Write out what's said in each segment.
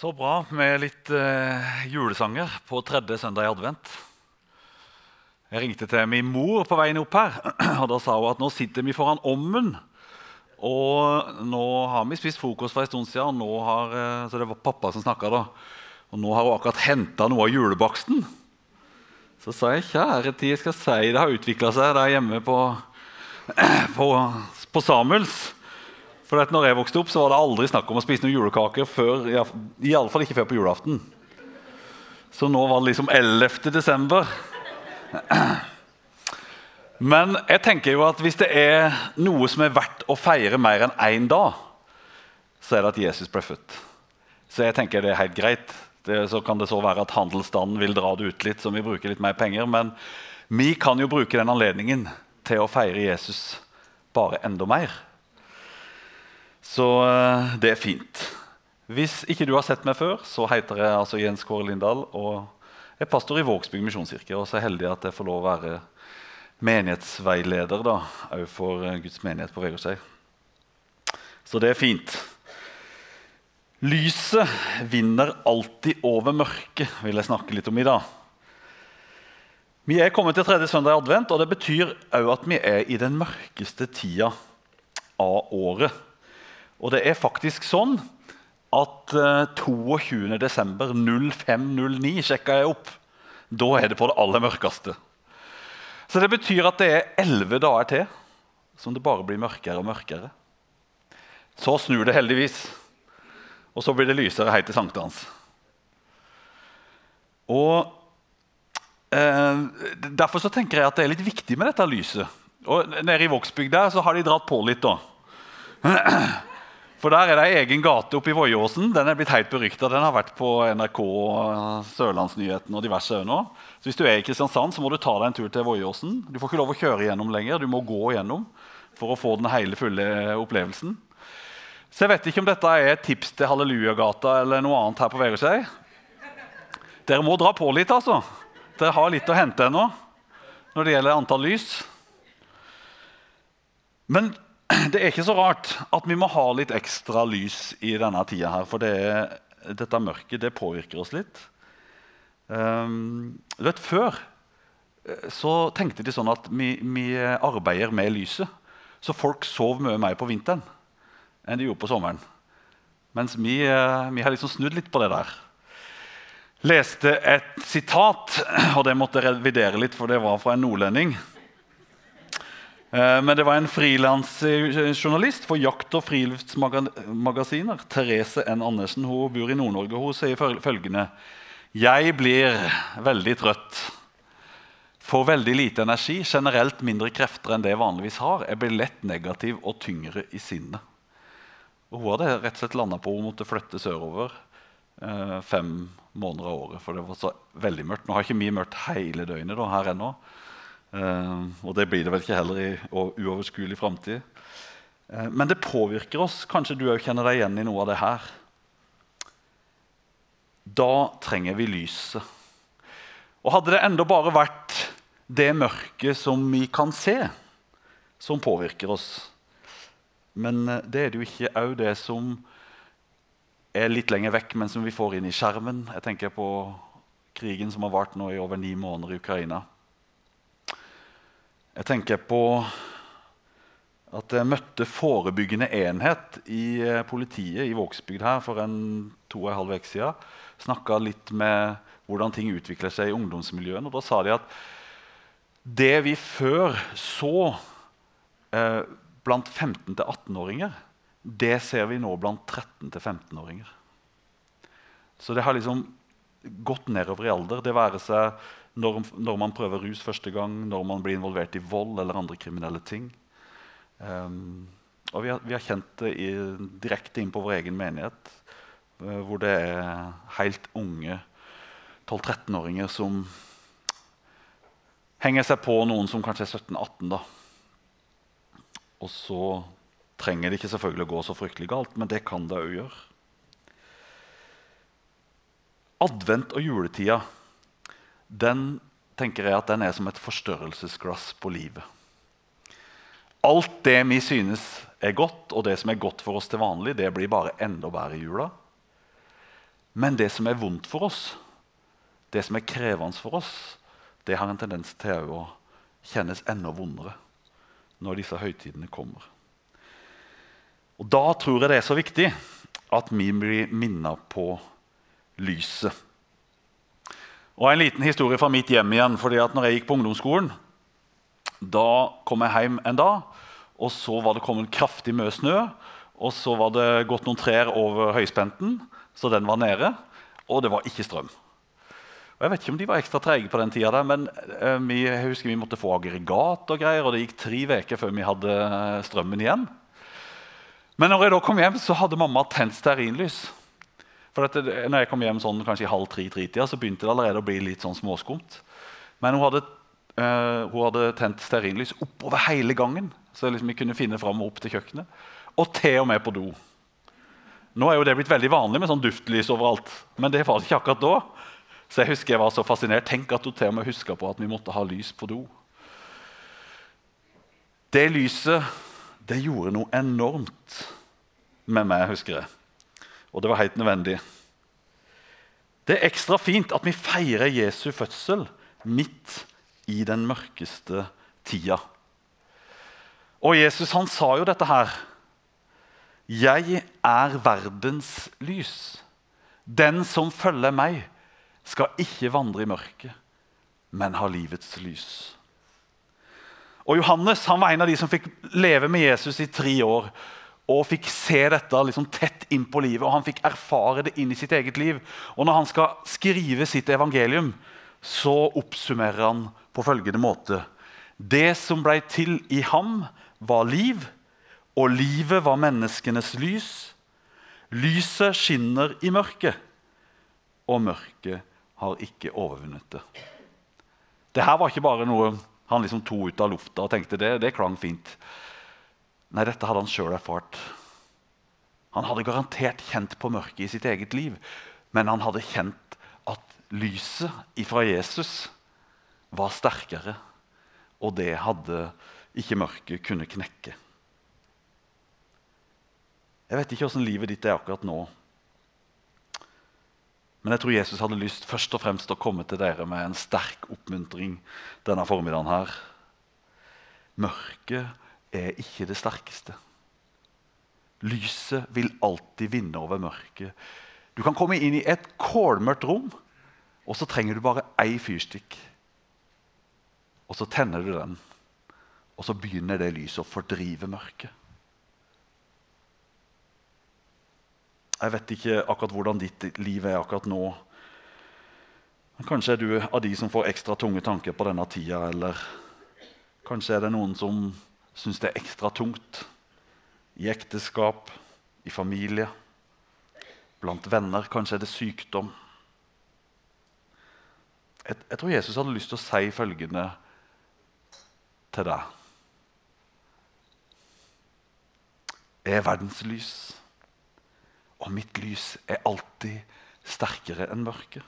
Så bra med litt eh, julesanger på tredje søndag i advent. Jeg ringte til min mor på veien opp her, og da sa hun at nå sitter vi foran ommen. Og nå har vi spist frokost for en stund siden, har, eh, så det var pappa som snakka da. Og nå har hun akkurat henta noe av julebaksten. Så sa jeg kjære tid, jeg skal si det har utvikla seg der hjemme på, på, på Samuels. For at når jeg vokste opp, så var det aldri snakk om å spise noen julekaker før, i alle fall ikke før på julaften. Så nå var det liksom 11. desember. Men jeg tenker jo at hvis det er noe som er verdt å feire mer enn én dag, så er det at Jesus ble født. Så jeg tenker det er helt greit. Det, så kan det så være at handelsstanden vil dra det ut litt, så vi bruker litt mer penger. Men vi kan jo bruke den anledningen til å feire Jesus bare enda mer. Så uh, det er fint. Hvis ikke du har sett meg før, så heter jeg altså Jens Kåre Lindahl. og Jeg er pastor i Vågsbygd misjonskirke og så er jeg heldig at jeg får lov å være menighetsveileder da, for eh, Guds menighet på Vegårshei. Så det er fint. Lyset vinner alltid over mørket, vil jeg snakke litt om i dag. Vi er kommet til tredje søndag i advent, og det betyr òg at vi er i den mørkeste tida av året. Og det er faktisk sånn at uh, 22.12.0509 sjekka jeg opp. Da er det på det aller mørkeste. Så det betyr at det er elleve dager til som det bare blir mørkere og mørkere. Så snur det heldigvis, og så blir det lysere helt til sankthans. Og eh, Derfor så tenker jeg at det er litt viktig med dette lyset. Og Nede i Vågsbygd der så har de dratt på litt. da. For der er det ei egen gate oppe i Voiåsen. Den er blitt helt berykta. Den har vært på NRK, Sørlandsnyheten og diverse nå. Så hvis du er i Kristiansand, så må du ta deg en tur til Voiåsen. Du får ikke lov å kjøre gjennom lenger. Du må gå gjennom for å få den hele, fulle opplevelsen. Så jeg vet ikke om dette er et tips til Hallelujagata eller noe annet her på Vegårshei. Dere må dra på litt, altså. Dere har litt å hente ennå når det gjelder antall lys. Men det er ikke så rart at vi må ha litt ekstra lys i denne tida. her, For det, dette mørket det påvirker oss litt. Um, vet, Før eh, så tenkte de sånn at vi, vi, arbeider med lyset. Så folk sov mye mer på vinteren enn de gjorde på sommeren. Mens vi, eh, vi har liksom snudd litt på det der. Leste et sitat, og det måtte revidere litt, for det var fra en nordlending. Eh, men det var en frilansjournalist for jakt- og friluftsmagasiner, Therese N. Andersen. Hun bor i Nord-Norge. Hun sier følgende Jeg blir veldig trøtt. Får veldig lite energi, generelt mindre krefter enn det jeg vanligvis har. Jeg blir lett negativ og tyngre i sinnet. Og hun hadde rett og slett landa på hun måtte flytte sørover eh, fem måneder av året. For det var så veldig mørkt. Nå har ikke vi mørkt hele døgnet da, her ennå. Uh, og det blir det vel ikke heller i uoverskuelig framtid. Uh, men det påvirker oss. Kanskje du òg kjenner deg igjen i noe av det her. Da trenger vi lyset. Og hadde det enda bare vært det mørket som vi kan se, som påvirker oss Men uh, det er det jo ikke òg det som er litt lenger vekk, men som vi får inn i skjermen. Jeg tenker på krigen som har vart nå i over ni måneder i Ukraina. Jeg tenker på at jeg møtte forebyggende enhet i eh, politiet i Vågsbygd her for en to og en halv uke siden. Snakka litt med hvordan ting utvikler seg i ungdomsmiljøene. og Da sa de at det vi før så eh, blant 15-18-åringer, det ser vi nå blant 13-15-åringer. Så det har liksom gått nedover i alder. Det være seg når, når, man prøver rus første gang, når man blir involvert i vold eller andre kriminelle ting. Um, og vi har, vi har, kjent det i, direkte inn på vår egen menighet, uh, hvor det er helt unge 12-13-åringer som henger seg på noen som kanskje er 17-18. da. Og så trenger det ikke selvfølgelig å gå så fryktelig galt, men det kan det òg gjøre. Advent og juletida den tenker jeg at den er som et forstørrelsesglass på livet. Alt det vi synes er godt, og det som er godt for oss til vanlig, det blir bare enda bedre i jula. Men det som er vondt for oss, det som er krevende for oss, det har en tendens til å kjennes enda vondere når disse høytidene kommer. Og Da tror jeg det er så viktig at vi blir minnet på lyset. Og En liten historie fra mitt hjem igjen. fordi at når jeg gikk på ungdomsskolen, da kom jeg hjem en dag, og så var det kommet kraftig mye snø. Og så var det gått noen trær over høyspenten, så den var nede. Og det var ikke strøm. Og jeg vet ikke om de var ekstra trege på den tida, men eh, vi, jeg husker vi måtte få aggregat og greier, og det gikk tre uker før vi hadde eh, strømmen igjen. Men når jeg da kom hjem, så hadde mamma tent stearinlys. For dette, når jeg kom hjem sånn, kanskje i halv tre-tida, så begynte det allerede å bli litt sånn småskumt. Men hun hadde, uh, hun hadde tent stearinlys oppover hele gangen, så liksom vi kunne finne fram og opp til kjøkkenet. Og til og med på do. Nå er jo det blitt veldig vanlig med sånn duftlys overalt, men det var det ikke akkurat da. Så jeg husker jeg var så fascinert. Tenk at hun til og med huska på at vi måtte ha lys på do. Det lyset det gjorde noe enormt med meg, husker jeg. Og det var helt nødvendig. Det er ekstra fint at vi feirer Jesu fødsel midt i den mørkeste tida. Og Jesus han sa jo dette her. Jeg er verdens lys. Den som følger meg, skal ikke vandre i mørket, men ha livets lys. Og Johannes han var en av de som fikk leve med Jesus i tre år og fikk se dette liksom tett inn på livet, og han fikk erfare det inn i sitt eget liv. Og Når han skal skrive sitt evangelium, så oppsummerer han på følgende måte. Det som blei til i ham, var liv, og livet var menneskenes lys. Lyset skinner i mørket, og mørket har ikke overvunnet det. Dette var ikke bare noe han liksom tok ut av lufta og tenkte det, det klang fint. Nei, dette hadde han sjøl erfart. Han hadde garantert kjent på mørket i sitt eget liv, men han hadde kjent at lyset ifra Jesus var sterkere, og det hadde ikke mørket kunne knekke. Jeg vet ikke åssen livet ditt er akkurat nå. Men jeg tror Jesus hadde lyst først og fremst å komme til dere med en sterk oppmuntring denne formiddagen. her. Mørket er ikke det sterkeste. Lyset vil alltid vinne over mørket. Du kan komme inn i et kålmørkt rom, og så trenger du bare ei fyrstikk. Og så tenner du den, og så begynner det lyset å fordrive mørket. Jeg vet ikke akkurat hvordan ditt liv er akkurat nå. Men kanskje er du av de som får ekstra tunge tanker på denne tida, eller kanskje er det noen som syns det er ekstra tungt i ekteskap, i familie, blant venner. Kanskje er det sykdom. Jeg, jeg tror Jesus hadde lyst til å si følgende til deg. Jeg er verdens lys, og mitt lys er alltid sterkere enn mørket.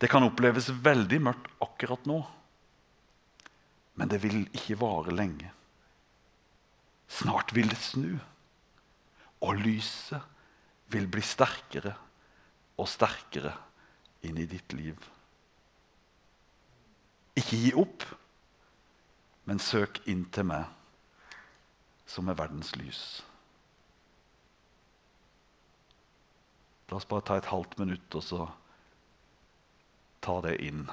Det kan oppleves veldig mørkt akkurat nå. Men det vil ikke vare lenge. Snart vil det snu, og lyset vil bli sterkere og sterkere inn i ditt liv. Ikke gi opp, men søk inn til meg, som er verdens lys. La oss bare ta et halvt minutt og så ta det inn.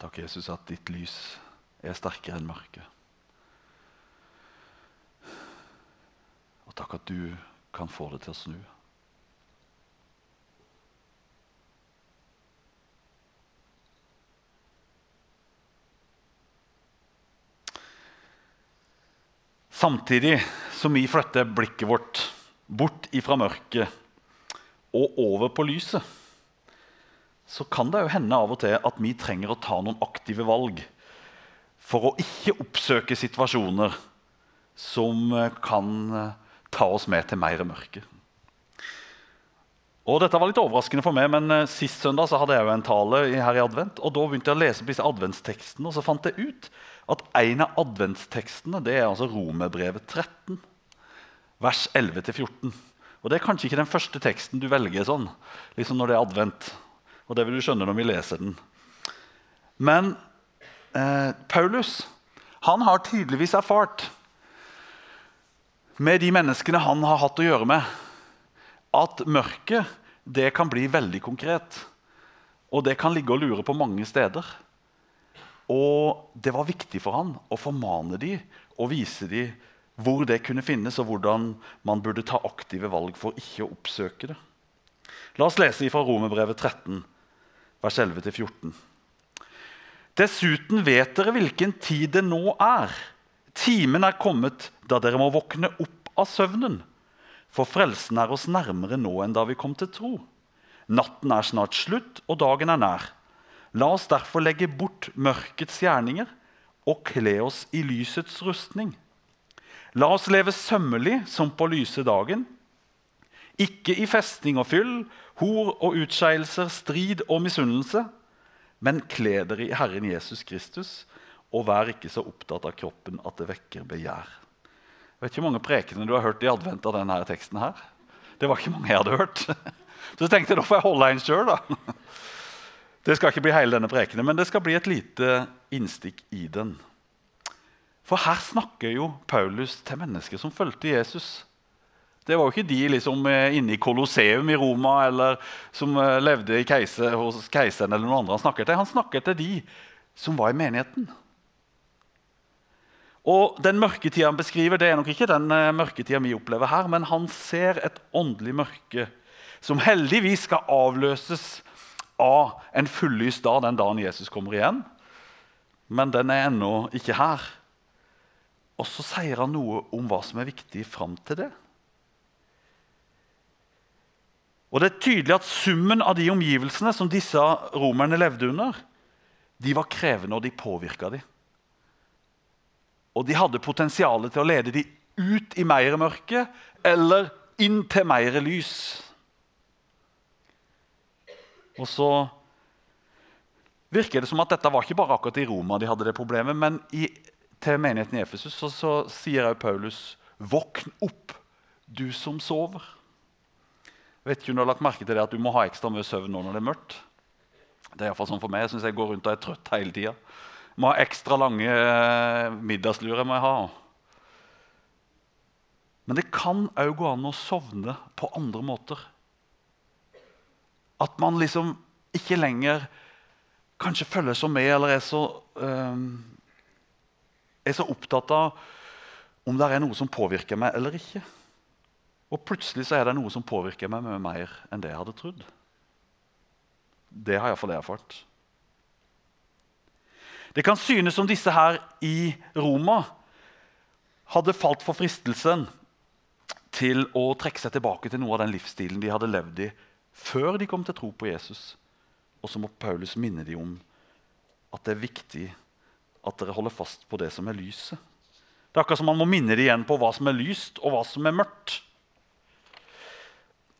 Takk, Jesus, at ditt lys er sterkere enn mørket. Og takk at du kan få det til å snu. Samtidig som vi flytter blikket vårt bort ifra mørket og over på lyset, så kan det jo hende av og til at vi trenger å ta noen aktive valg for å ikke oppsøke situasjoner som eh, kan eh, ta oss med til mer mørke. Og dette var litt overraskende for meg, men eh, Sist søndag så hadde jeg jo en tale her i advent. og Da begynte jeg å lese på disse adventstekstene, og så fant jeg ut at en av adventstekstene det er altså Romerbrevet 13, vers 11-14. Og Det er kanskje ikke den første teksten du velger sånn, liksom når det er advent. Og Det vil du skjønne når vi leser den. Men eh, Paulus han har tydeligvis erfart med de menneskene han har hatt å gjøre med, at mørket det kan bli veldig konkret. Og det kan ligge og lure på mange steder. Og det var viktig for han å formane dem og vise dem hvor det kunne finnes, og hvordan man burde ta aktive valg for ikke å oppsøke det. La oss lese fra Romerbrevet 13, vers 11-14. Dessuten vet dere hvilken tid det nå er. Timen er kommet da dere må våkne opp av søvnen. For frelsen er oss nærmere nå enn da vi kom til tro. Natten er snart slutt, og dagen er nær. La oss derfor legge bort mørkets gjerninger og kle oss i lysets rustning. La oss leve sømmelig som på lyse dagen. Ikke i festing og fyll, hor og utskeielser, strid og misunnelse. Men kle dere i Herren Jesus Kristus, og vær ikke så opptatt av kroppen at det vekker begjær. Jeg vet ikke hvor mange prekener du har hørt i advent av denne teksten. her. Det var ikke mange jeg hadde hørt. Så jeg tenkte da får jeg holde en sjøl. Det skal ikke bli hele denne prekenen, men det skal bli et lite innstikk i den. For her snakker jo Paulus til mennesker som fulgte Jesus. Det var jo ikke de liksom eh, inne i Colosseum i Roma eller som eh, levde keiser, hos keiseren eller noen andre. Han snakket til Han snakket til de som var i menigheten. Og Den mørketida han beskriver, det er nok ikke den eh, mørketida vi opplever her, men han ser et åndelig mørke som heldigvis skal avløses av en fullys dag den dagen Jesus kommer igjen. Men den er ennå ikke her. Og så sier han noe om hva som er viktig fram til det. Og Det er tydelig at summen av de omgivelsene som disse romerne levde under, de var krevende, og de påvirka dem. Og de hadde potensial til å lede dem ut i mer mørke eller inn til mer lys. Og så virker det som at dette var ikke bare akkurat i Roma de hadde det problemet, men i til menigheten i Efesus så, så sier også Paulus Våkn opp, du som sover. Vet ikke om du har lagt merke til det at du må ha ekstra mye søvn nå når det er mørkt? Det er iallfall sånn for meg. Jeg syns jeg går rundt og er trøtt hele tida. Må ha ekstra lange eh, middagslurer. må jeg ha. Men det kan òg gå an å sovne på andre måter. At man liksom ikke lenger kanskje følger så med eller er så øh, er så opptatt av om det er noe som påvirker meg eller ikke. Og plutselig så er det noe som påvirker meg mye mer enn det jeg hadde trodd. Det har iallfall jeg erfart. Det kan synes som disse her i Roma hadde falt for fristelsen til å trekke seg tilbake til noe av den livsstilen de hadde levd i før de kom til tro på Jesus. Og så må Paulus minne dem om at det er viktig at dere holder fast på det som er lyset. Det er akkurat som man må minne dem igjen på hva som er lyst, og hva som er mørkt.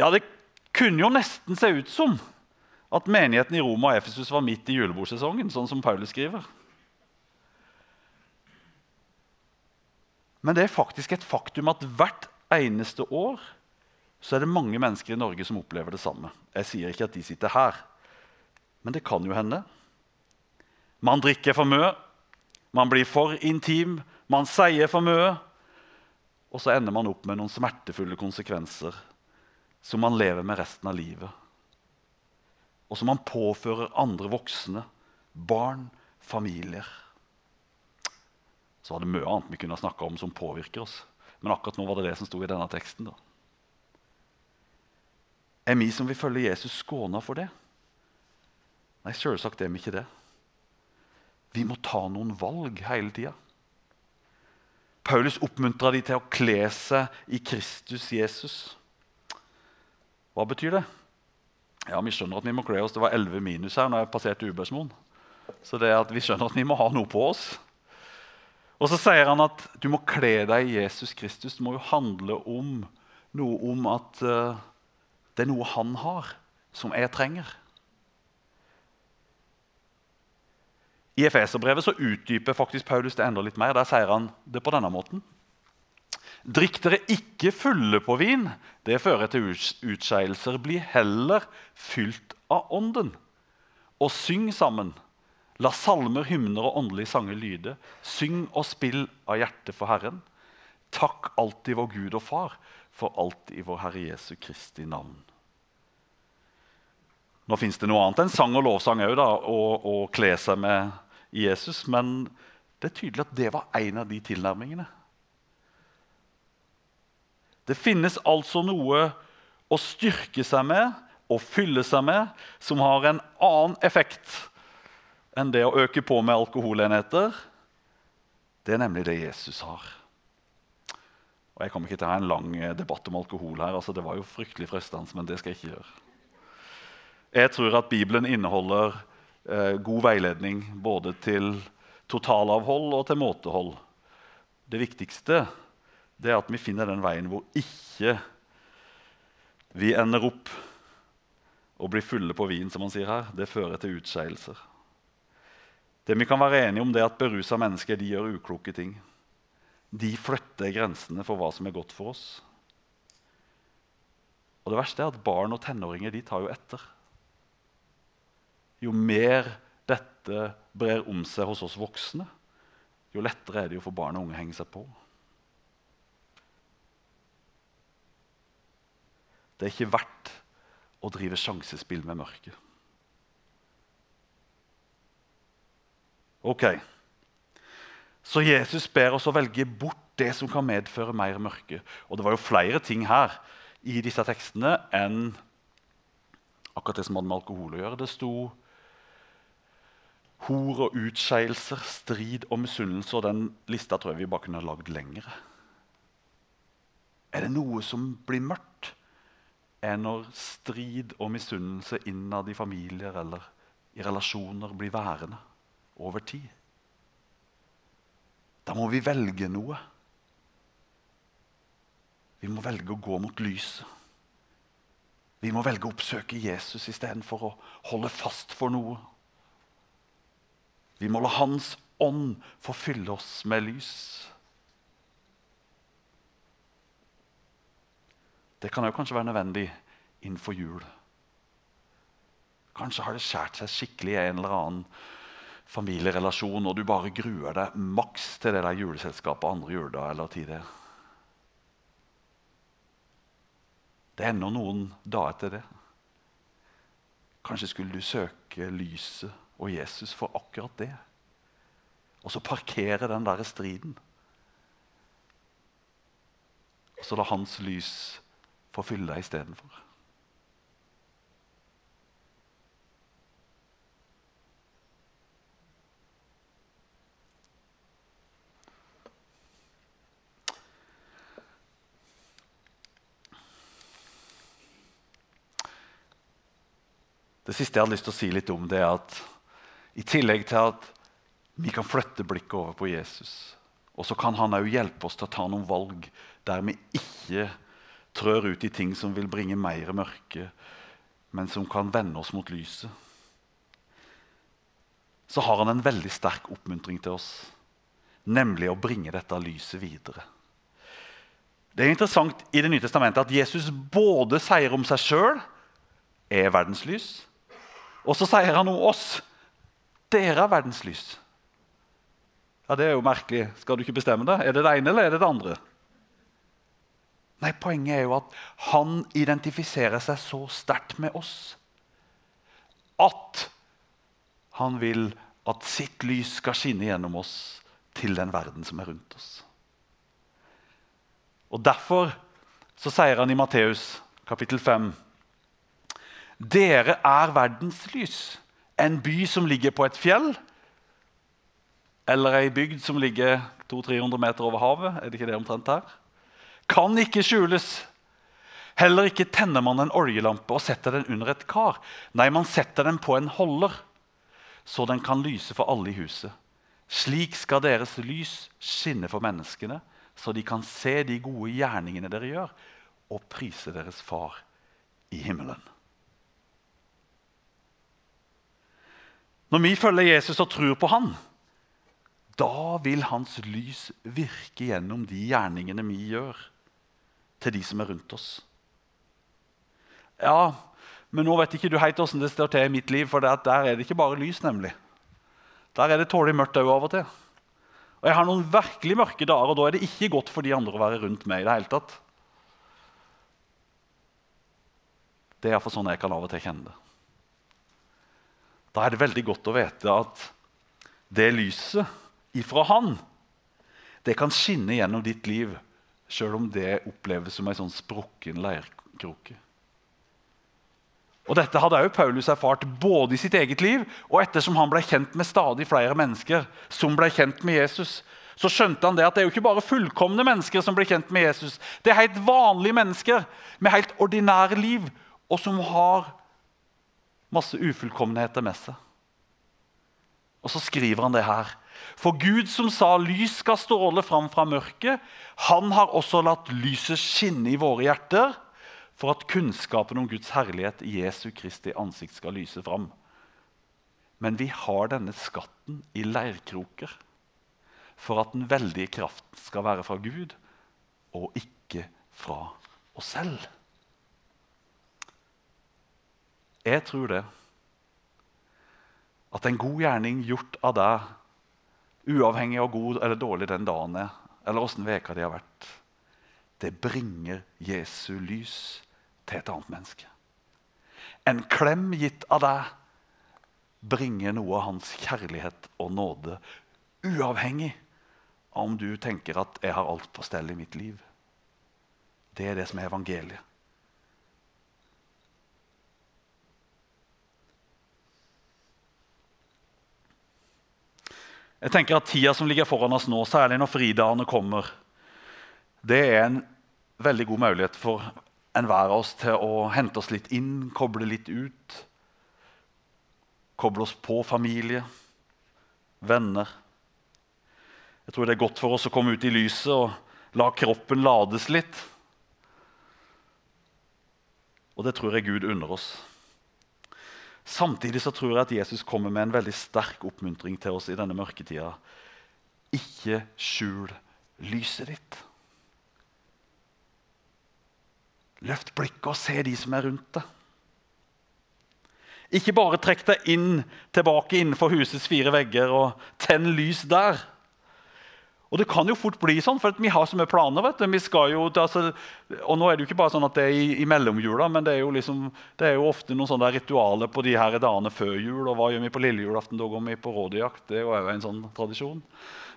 Ja, Det kunne jo nesten se ut som at menigheten i Roma og Efesus var midt i julebordsesongen, sånn som Paulus skriver. Men det er faktisk et faktum at hvert eneste år så er det mange mennesker i Norge som opplever det samme. Jeg sier ikke at de sitter her, men det kan jo hende. Man drikker for mye, man blir for intim, man sier for mye. Og så ender man opp med noen smertefulle konsekvenser som man lever med resten av livet. Og som man påfører andre voksne, barn, familier. Så var det mye annet vi kunne snakka om som påvirker oss. Men akkurat nå var det det som sto i denne teksten. da. Er vi som vil følge Jesus, skåna for det? Nei, selvsagt er vi ikke det. Vi må ta noen valg hele tida. Paulus oppmuntrer de til å kle seg i Kristus Jesus. Hva betyr det? Ja, vi skjønner at vi må kle oss. Det var 11 minus her når jeg passerte Ubergsmoen. Så det er at vi skjønner at vi må ha noe på oss. Og så sier han at du må kle deg i Jesus Kristus. Det må jo handle om noe om at uh, det er noe han har, som jeg trenger. I Efeserbrevet utdyper faktisk Paulus det enda litt mer. Der sier han det på denne måten. Drikk dere ikke fulle på vin. Det fører til utskeielser. Bli heller fylt av Ånden. Og syng sammen. La salmer, hymner og åndelige sanger lyde. Syng og spill av hjertet for Herren. Takk alltid vår Gud og Far for alt i vår Herre Jesu Kristi navn. Nå fins det noe annet enn sang og lovsang òg, å kle seg med Jesus. Men det er tydelig at det var en av de tilnærmingene. Det finnes altså noe å styrke seg med og fylle seg med som har en annen effekt enn det å øke på med alkoholenheter. Det er nemlig det Jesus har. Og Jeg kommer ikke til å ha en lang debatt om alkohol her. altså Det var jo fryktelig fristende, men det skal jeg ikke gjøre. Jeg tror at Bibelen inneholder eh, god veiledning både til totalavhold og til måtehold. Det viktigste det er at vi finner den veien hvor ikke vi ender opp og blir fulle på vin, som han sier her. Det fører til utskeielser. Det vi kan være enige om, det er at berusa mennesker de gjør ukloke ting. De flytter grensene for hva som er godt for oss. Og det verste er at barn og tenåringer de tar jo etter. Jo mer dette brer om seg hos oss voksne, jo lettere er det jo for barn og unge å henge seg på. Det er ikke verdt å drive sjansespill med mørket. Ok, Så Jesus ber oss å velge bort det som kan medføre mer mørke. Og det var jo flere ting her i disse tekstene enn akkurat det som hadde med alkohol å gjøre. Det sto hor og utskeielser, strid og misunnelse. Og den lista tror jeg vi bare kunne lagd lengre. Er det noe som blir mørkt? Er når strid og misunnelse innad i familier eller i relasjoner blir værende over tid. Da må vi velge noe. Vi må velge å gå mot lyset. Vi må velge å oppsøke Jesus istedenfor å holde fast for noe. Vi må la Hans ånd få fylle oss med lys. Det kan jo kanskje være nødvendig innenfor jul. Kanskje har det skåret seg skikkelig i en eller annen familierelasjon, og du bare gruer deg maks til det der juleselskapet andre juledag eller tider. Det er ennå noen dager til det. Kanskje skulle du søke lyset og Jesus for akkurat det. Og så parkere den der striden. Og så la hans lys få fylle istedenfor. Det siste jeg hadde lyst til å si litt om, det er at i tillegg til at vi kan flytte blikket over på Jesus, og så kan han òg hjelpe oss til å ta noen valg der vi ikke trør ut i ting som vil bringe mer mørke, men som kan vende oss mot lyset. Så har han en veldig sterk oppmuntring til oss, nemlig å bringe dette lyset videre. Det er interessant i Det nye testamentet at Jesus både sier om seg sjøl er verdens lys, og så sier han om oss dere er verdens lys. Ja, Det er jo merkelig. Skal du ikke bestemme det? Er det det ene eller er det det andre? Nei, Poenget er jo at han identifiserer seg så sterkt med oss at han vil at sitt lys skal skinne gjennom oss til den verden som er rundt oss. Og Derfor så sier han i Matteus kapittel 5 dere er verdens lys. En by som ligger på et fjell, eller ei bygd som ligger 200-300 meter over havet, er det ikke det omtrent her? Kan ikke skjules. Heller ikke tenner man en oljelampe og setter den under et kar. Nei, man setter den på en holder, så den kan lyse for alle i huset. Slik skal deres lys skinne for menneskene, så de kan se de gode gjerningene dere gjør, og prise deres far i himmelen. Når vi følger Jesus og tror på han, da vil hans lys virke gjennom de gjerningene vi gjør, til de som er rundt oss. Ja, men nå vet ikke du helt åssen det står til i mitt liv, for der er det ikke bare lys, nemlig. Der er det tålelig mørkt òg av og til. Og Jeg har noen virkelig mørke dager, og da er det ikke godt for de andre å være rundt meg. i Det hele tatt. Det er iallfall sånn jeg kan av og til kjenne det. Da er det veldig godt å vite at det lyset ifra Han, det kan skinne gjennom ditt liv, sjøl om det oppleves som ei sånn sprukken leirkroke. Og Dette hadde også Paulus erfart både i sitt eget liv og ettersom han ble kjent med stadig flere mennesker som ble kjent med Jesus. Så skjønte han det at det er jo ikke bare fullkomne mennesker som blir kjent med Jesus. Det er helt vanlige mennesker med helt ordinære liv, og som har masse ufullkommenheter med seg. Og så skriver han det her. For Gud som sa 'lys skal stråle fram fra mørket', han har også latt lyset skinne i våre hjerter for at kunnskapen om Guds herlighet i Jesu Kristi ansikt skal lyse fram. Men vi har denne skatten i leirkroker for at den veldige kraften skal være fra Gud og ikke fra oss selv. Jeg tror det. At en god gjerning gjort av deg, uavhengig av god eller dårlig den dagen er, eller åssen veka de har vært, det bringer Jesu lys til et annet menneske. En klem gitt av deg bringer noe av hans kjærlighet og nåde, uavhengig av om du tenker at 'jeg har alt på stell i mitt liv'. Det er det som er evangeliet. Jeg tenker at Tida som ligger foran oss nå, særlig når fridagene kommer, det er en veldig god mulighet for enhver av oss til å hente oss litt inn, koble litt ut. Koble oss på familie, venner. Jeg tror det er godt for oss å komme ut i lyset og la kroppen lades litt. Og det tror jeg Gud unner oss. Samtidig så tror jeg at Jesus kommer med en veldig sterk oppmuntring til oss i denne mørketida. Ikke skjul lyset ditt. Løft blikket og se de som er rundt deg. Ikke bare trekk deg inn tilbake innenfor husets fire vegger og tenn lys der. Og Det kan jo fort bli sånn, for vi har så mye planer. vet du. Vi skal jo, altså, og nå er det jo ikke bare sånn at det er i, i mellomjula, men det er, jo liksom, det er jo ofte noen sånne ritualer på de her dagene før jul. og Hva gjør vi på lille julaften? Da går vi på rådyrjakt. Det er jo en sånn tradisjon.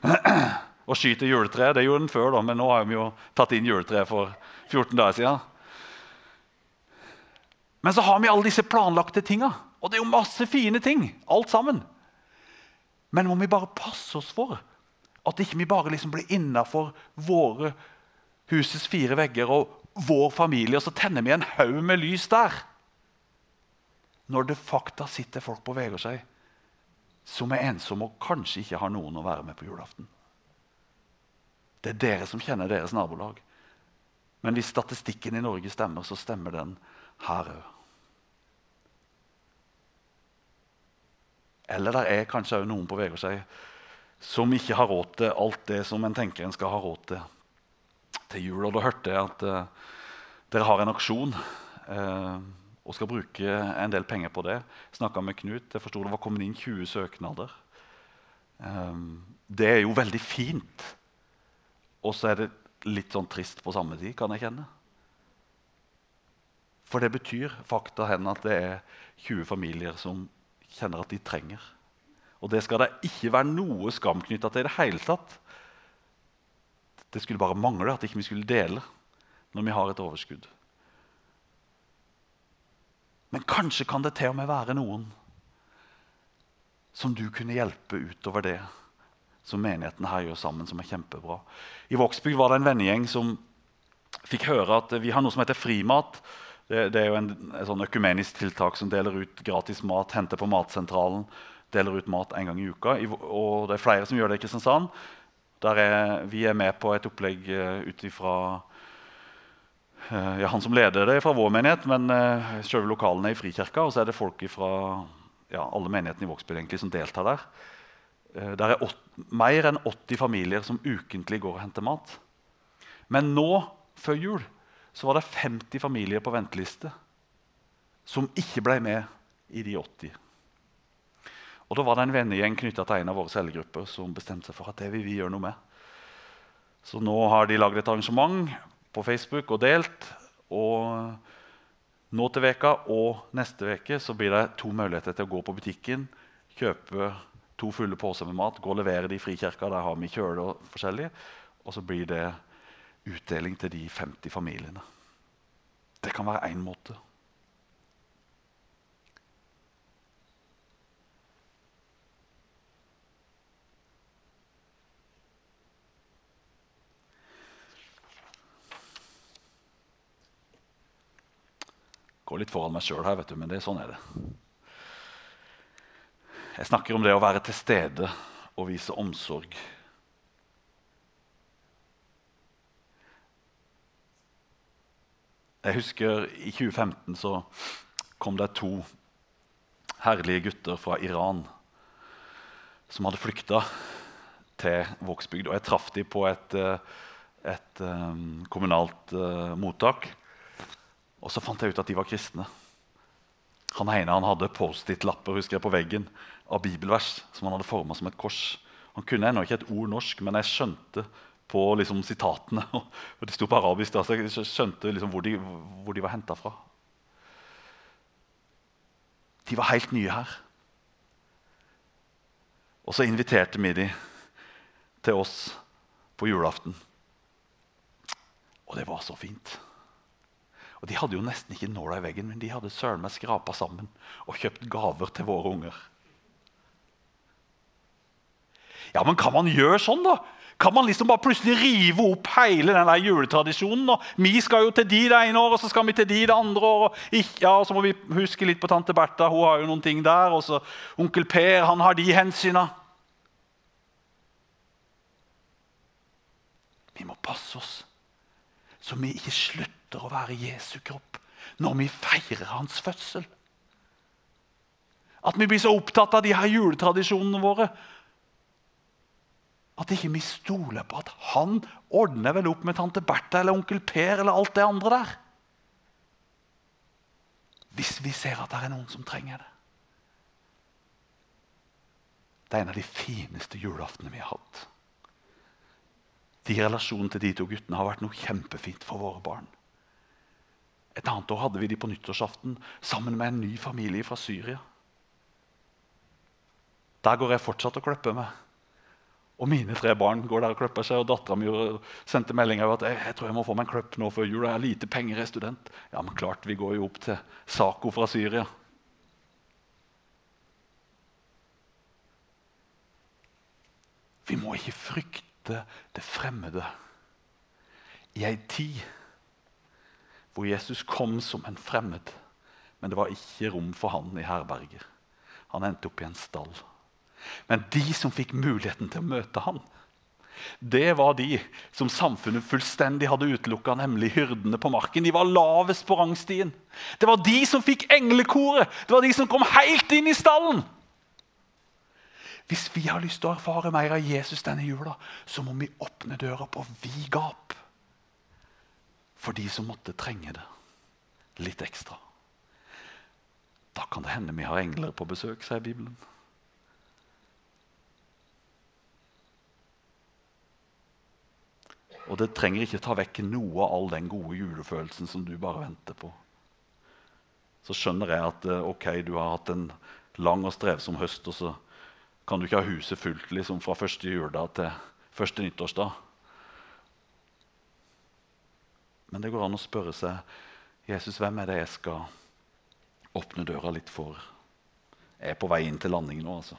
Å skyte juletre det gjorde den før, da, men nå har vi jo tatt inn juletreet for 14 dager siden. Men så har vi alle disse planlagte tinga. Og det er jo masse fine ting, alt sammen. Men må vi bare passe oss for at ikke vi bare liksom blir innafor våre husets fire vegger og vår familie, og så tenner vi en haug med lys der. Når det fakta sitter folk på Vegårshei som er ensomme og kanskje ikke har noen å være med på julaften. Det er dere som kjenner deres nabolag. Men hvis statistikken i Norge stemmer, så stemmer den her òg. Eller det er kanskje òg noen på Vegårshei som ikke har råd til alt det som en tenker en skal ha råd til til jul. Og da hørte jeg at uh, dere har en aksjon uh, og skal bruke en del penger på det. Snakka med Knut. Jeg forsto det var kommet inn 20 søknader. Um, det er jo veldig fint. Og så er det litt sånn trist på samme tid, kan jeg kjenne. For det betyr fakta hen at det er 20 familier som kjenner at de trenger. Og det skal det ikke være noe skam knytta til i det hele tatt. Det skulle bare mangle at ikke vi skulle dele når vi har et overskudd. Men kanskje kan det til og med være noen som du kunne hjelpe utover det som menigheten her gjør sammen, som er kjempebra. I Vågsbygd var det en vennegjeng som fikk høre at vi har noe som heter Frimat. Det, er jo en sånn økumenisk tiltak som deler ut gratis mat, henter på Matsentralen. Deler ut mat en gang i uka. Og det er flere som gjør det i Kristiansand. Er, vi er med på et opplegg uh, ut ifra uh, ja, han som leder det fra vår menighet, men uh, selve lokalene er i Frikirka. Og så er det folk fra ja, alle menighetene i Vågsbygd som deltar der. Der er åt, mer enn 80 familier som ukentlig går og henter mat. Men nå, før jul, så var det 50 familier på venteliste som ikke ble med i de 80. Og Da var det en vennegjeng knytta til en av våre cellegrupper som bestemte seg for at det vil vi gjøre noe med. Så nå har de lagd et arrangement på Facebook og delt. Og nå til veka og neste veke så blir det to muligheter til å gå på butikken, kjøpe to fulle poser med mat, gå og levere det i Frikirka. Der har vi kjøle og forskjellig. Og så blir det utdeling til de 50 familiene. Det kan være én måte. Går litt foran meg sjøl her, vet du, men det, sånn er det. Jeg snakker om det å være til stede og vise omsorg. Jeg husker I 2015 så kom det to herlige gutter fra Iran som hadde flykta til Vågsbygd. Og jeg traff dem på et, eh, et um, kommunalt uh, mottak. Og så fant jeg ut at de var kristne. Han ene han hadde Post-It-lapper husker jeg, på veggen av bibelvers som han hadde forma som et kors. Han kunne ennå ikke et ord norsk, men jeg skjønte på liksom, sitatene. Og det sto på arabisk, da, så jeg skjønte liksom, hvor, de, hvor de var henta fra. De var helt nye her. Og så inviterte vi de til oss på julaften. Og det var så fint. Og De hadde jo nesten ikke nåla i veggen, men de hadde søren meg skrapa sammen og kjøpt gaver til våre unger. Ja, men kan man gjøre sånn, da? Kan man liksom bare plutselig rive opp hele den der juletradisjonen? Og vi skal jo til de det ene året, og så skal vi til de det andre året. Ja, og så må vi huske litt på tante Bertha, hun har jo noen ting der. Og så onkel Per, han har de hensyna. Vi må passe oss så vi ikke slutter å være Jesu kropp når vi feirer hans fødsel. At vi blir så opptatt av de her juletradisjonene våre at ikke vi stoler på at han ordner vel opp med tante Bertha eller onkel Per eller alt det andre der. Hvis vi ser at det er noen som trenger det. Det er en av de fineste julaftene vi har hatt. De relasjonene til de to guttene har vært noe kjempefint for våre barn. Et annet år hadde vi de på nyttårsaften sammen med en ny familie fra Syria. Der går jeg fortsatt og klipper meg. Og mine tre barn går der og klipper seg, og dattera mi sendte melding om at jeg, jeg, tror jeg må få meg en klipp nå før jul. Jeg har lite penger, jeg er student. Ja, men klart, vi går jo opp til Sako fra Syria. Vi må ikke frykte det fremmede i ei tid hvor Jesus kom som en fremmed, men det var ikke rom for han i herberget. Han endte opp i en stall. Men de som fikk muligheten til å møte han, det var de som samfunnet fullstendig hadde utelukka, nemlig hyrdene på marken. De var lavest på rangstien. Det var de som fikk englekoret. Det var de som kom helt inn i stallen. Hvis vi har lyst til å erfare mer av Jesus denne jula, så må vi åpne døra på vid gap for de som måtte trenge det litt ekstra. Da kan det hende vi har engler på besøk, sier Bibelen. Og det trenger ikke ta vekk noe av all den gode julefølelsen som du bare venter på. Så skjønner jeg at eh, ok, du har hatt en lang og strevsom høst, og så kan du ikke ha huset fullt liksom, fra første juledag til første nyttårsdag. Men det går an å spørre seg Jesus, hvem er det jeg skal åpne døra litt for? Jeg er på vei inn til landing nå, altså.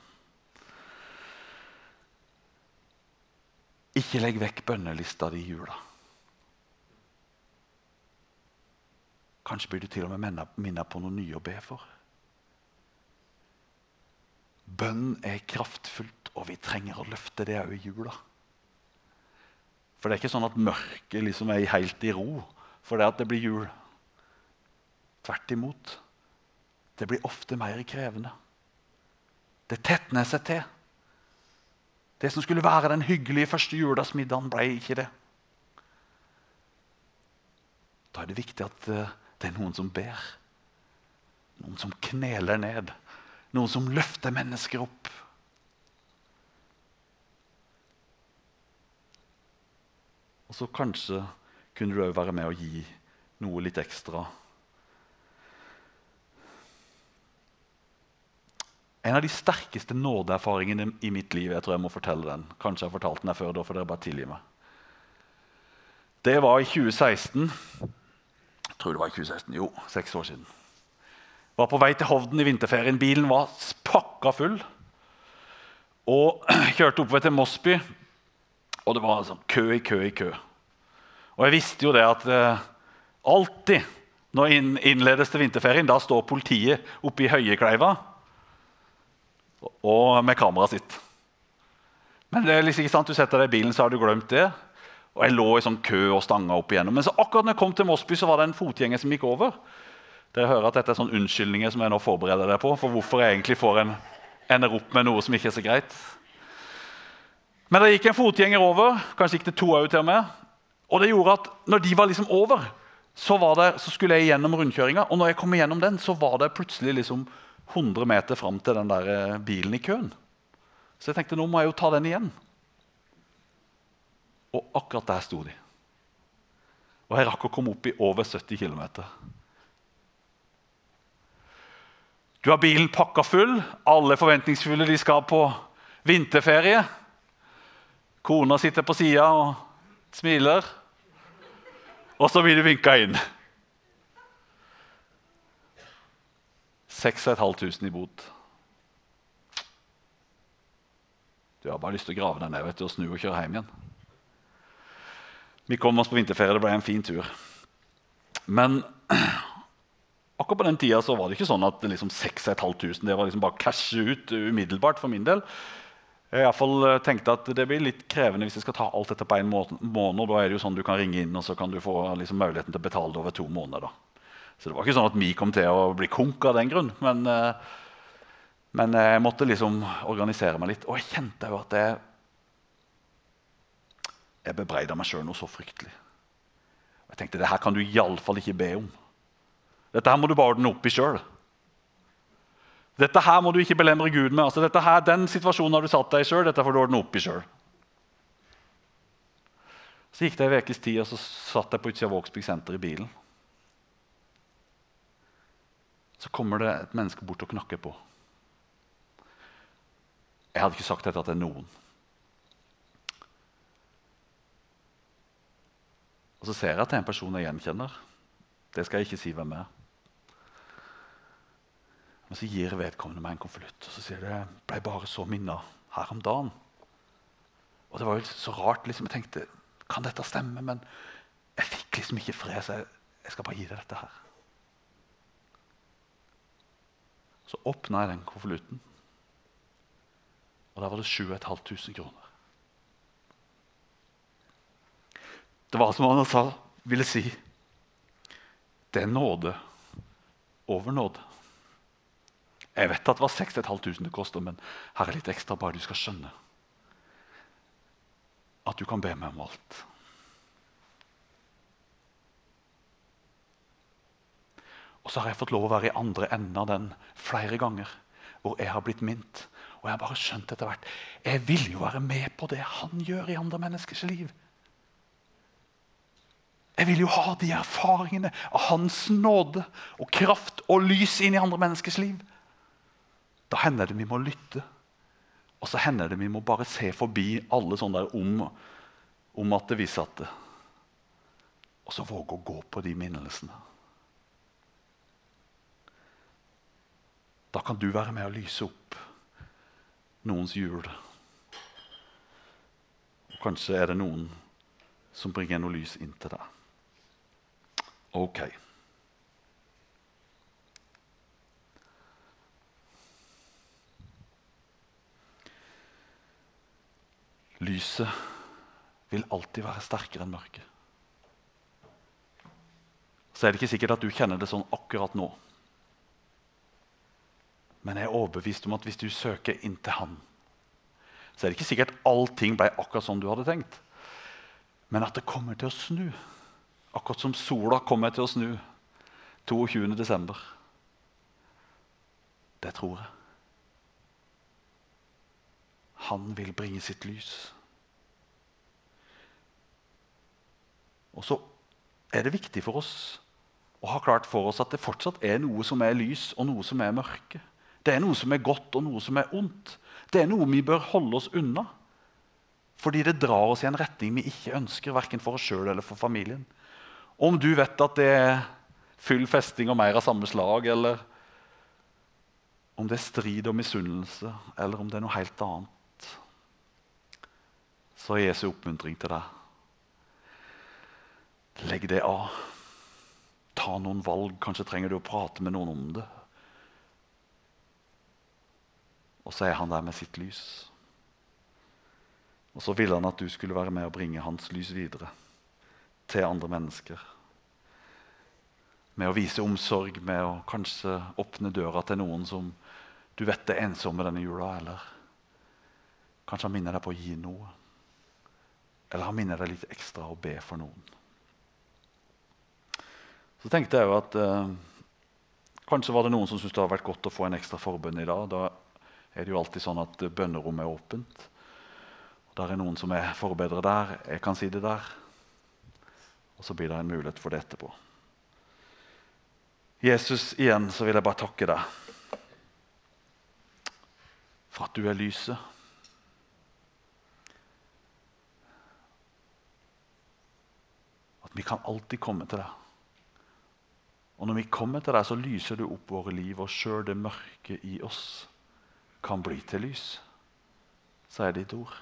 Ikke legg vekk bønnelista di i jula. Kanskje blir du til og med minnet på noe nye å be for. Bønn er kraftfullt, og vi trenger å løfte det òg i jula. For det er ikke sånn at mørket liksom er helt i ro for det det blir jul. Tvert imot. Det blir ofte mer krevende. Det tetner seg til. Det som skulle være den hyggelige første juledagsmiddagen, ble ikke det. Da er det viktig at eh, det er noen som ber. Noen som kneler ned. Noen som løfter mennesker opp. Og så kanskje kunne du òg være med å gi noe litt ekstra. En av de sterkeste nådeerfaringene i mitt liv jeg tror jeg må fortelle den. Kanskje jeg har fortalt den her før, da får dere bare tilgi meg. Det var i 2016. Jeg tror det var i 2016. Jo, seks år siden. Jeg var på vei til Hovden i vinterferien. Bilen var pakka full. Og kjørte oppover til Mosby, og det var sånn kø i kø i kø. Og jeg visste jo det at eh, alltid når innledes til vinterferien, da står politiet oppe i Høyekleiva og med kameraet sitt. Men det er liksom ikke sant, du setter deg i bilen, så har du glemt det. Og Jeg lå i sånn kø og stanga opp igjennom. Men så akkurat når jeg kom til Mosby, så var det en fotgjenger som gikk over. Dere hører at dette er sånn unnskyldninger som jeg nå forbereder dere på for hvorfor jeg egentlig får en, ender opp med noe som ikke er så greit. Men det gikk en fotgjenger over, kanskje gikk det to òg til og med. Og det gjorde at når de var liksom over, så, det, så skulle jeg gjennom rundkjøringa. Og når jeg kom igjennom den, så var det plutselig liksom 100 meter fram til den der eh, bilen i køen. Så jeg tenkte nå må jeg jo ta den igjen. Og akkurat der sto de. Og jeg rakk å komme opp i over 70 km. Du har bilen pakka full. Alle forventningsfulle de skal på vinterferie. Kona sitter på sida og smiler. Og så blir du vinka inn. 6500 i bot. Du har bare lyst til å grave deg ned vet du, og snu og kjøre hjem igjen. Vi kom oss på vinterferie. Det ble en fin tur. Men akkurat på den tida var det ikke sånn at liksom 6500 det var liksom bare cashe ut umiddelbart for min del. Jeg i hvert fall eh, tenkte at Det blir litt krevende hvis jeg skal ta alt dette på en måned. Da er det jo sånn Du kan ringe inn og så kan du få liksom muligheten til å betale det over to måneder. Da. Så det var ikke sånn at vi kom til å bli konk av den grunn. Men, eh, men, jeg måtte liksom organisere meg litt. Og jeg kjente jo at jeg, jeg bebreida meg sjøl noe så fryktelig. Jeg tenkte det her kan du iallfall ikke be om. Dette her må du bare ordne opp i sjøl. Dette her må du ikke belemre Gud med. Altså, dette her, den situasjonen har du satt deg i sjøl. Dette får du ordne opp i sjøl. Så gikk det en ukes tid, og så satt jeg på utsida av Vågsbygd senter i bilen. Så kommer det et menneske bort og knakker på. Jeg hadde ikke sagt dette til noen. Og Så ser jeg at det er en person jeg gjenkjenner. Det skal jeg ikke si hvem er. Men så gir vedkommende meg en konvolutt og så sier det, jeg ble bare så minna her om dagen. Og Det var jo så rart. liksom, Jeg tenkte kan dette stemme? Men jeg fikk liksom ikke fred, så jeg, jeg skal bare gi deg dette her. Så åpna jeg den konvolutten, og der var det 7500 kroner. Det var som han sa, ville si det er nåde over nåde. Jeg vet at det var 6500 det koster, men her er litt ekstra bare du skal skjønne at du kan be meg om alt. Og så har jeg fått lov å være i andre enden av den flere ganger. Hvor jeg har blitt mint. Og jeg har bare skjønt etter hvert Jeg vil jo være med på det han gjør i andre menneskers liv. Jeg vil jo ha de erfaringene av hans nåde og kraft og lys inn i andre menneskers liv. Da hender det vi må lytte. Og så hender det vi må bare se forbi alle sånne der om, om at det viser at det. Og så våge å gå på de minnelsene. Da kan du være med å lyse opp noens jul. Og kanskje er det noen som bringer noe lys inn til deg. Ok. Lyset vil alltid være sterkere enn mørket. Så er det ikke sikkert at du kjenner det sånn akkurat nå. Men jeg er overbevist om at hvis du søker inn til Han, så er det ikke sikkert allting ble akkurat som du hadde tenkt. Men at det kommer til å snu. Akkurat som sola kommer til å snu 22.12. Det tror jeg. Han vil bringe sitt lys. Og så er det viktig for oss å ha klart for oss at det fortsatt er noe som er lys, og noe som er mørke. Det er noe som er godt, og noe som er ondt. Det er noe vi bør holde oss unna. Fordi det drar oss i en retning vi ikke ønsker, verken for oss sjøl eller for familien. Om du vet at det er full festing og mer av samme slag, eller om det er strid og misunnelse, eller om det er noe helt annet, så er Jesu oppmuntring til deg Legg det av. Ta noen valg. Kanskje trenger du å prate med noen om det. Og så er han der med sitt lys. Og så ville han at du skulle være med og bringe hans lys videre til andre mennesker. Med å vise omsorg, med å kanskje åpne døra til noen som du vet er ensomme denne jula. Eller kanskje han minner deg på å gi noe. Eller han minner deg litt ekstra å be for noen. Så tenkte jeg jo at eh, kanskje var det noen som syntes det hadde vært godt å få en ekstra forbønn i dag. Da er det jo alltid sånn at bønnerommet er åpent. Der er noen som er forbedret der. Jeg kan si det der. Og så blir det en mulighet for det etterpå. Jesus, igjen så vil jeg bare takke deg for at du er lyset. Vi kan alltid komme til deg. Og når vi kommer til deg, så lyser du opp våre liv, og sjøl det mørke i oss kan bli til lys, sier ditt ord.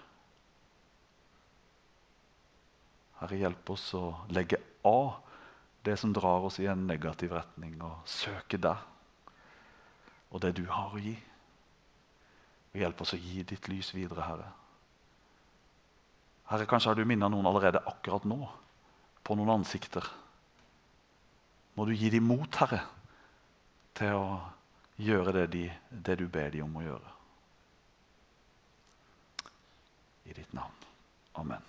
Herre, hjelp oss å legge av det som drar oss i en negativ retning, og søke deg og det du har å gi. Og hjelp oss å gi ditt lys videre, Herre. Herre, Kanskje har du minnet noen allerede akkurat nå på noen ansikter. Må du gi dem mot, Herre, til å gjøre det, de, det du ber dem om å gjøre. I ditt navn. Amen.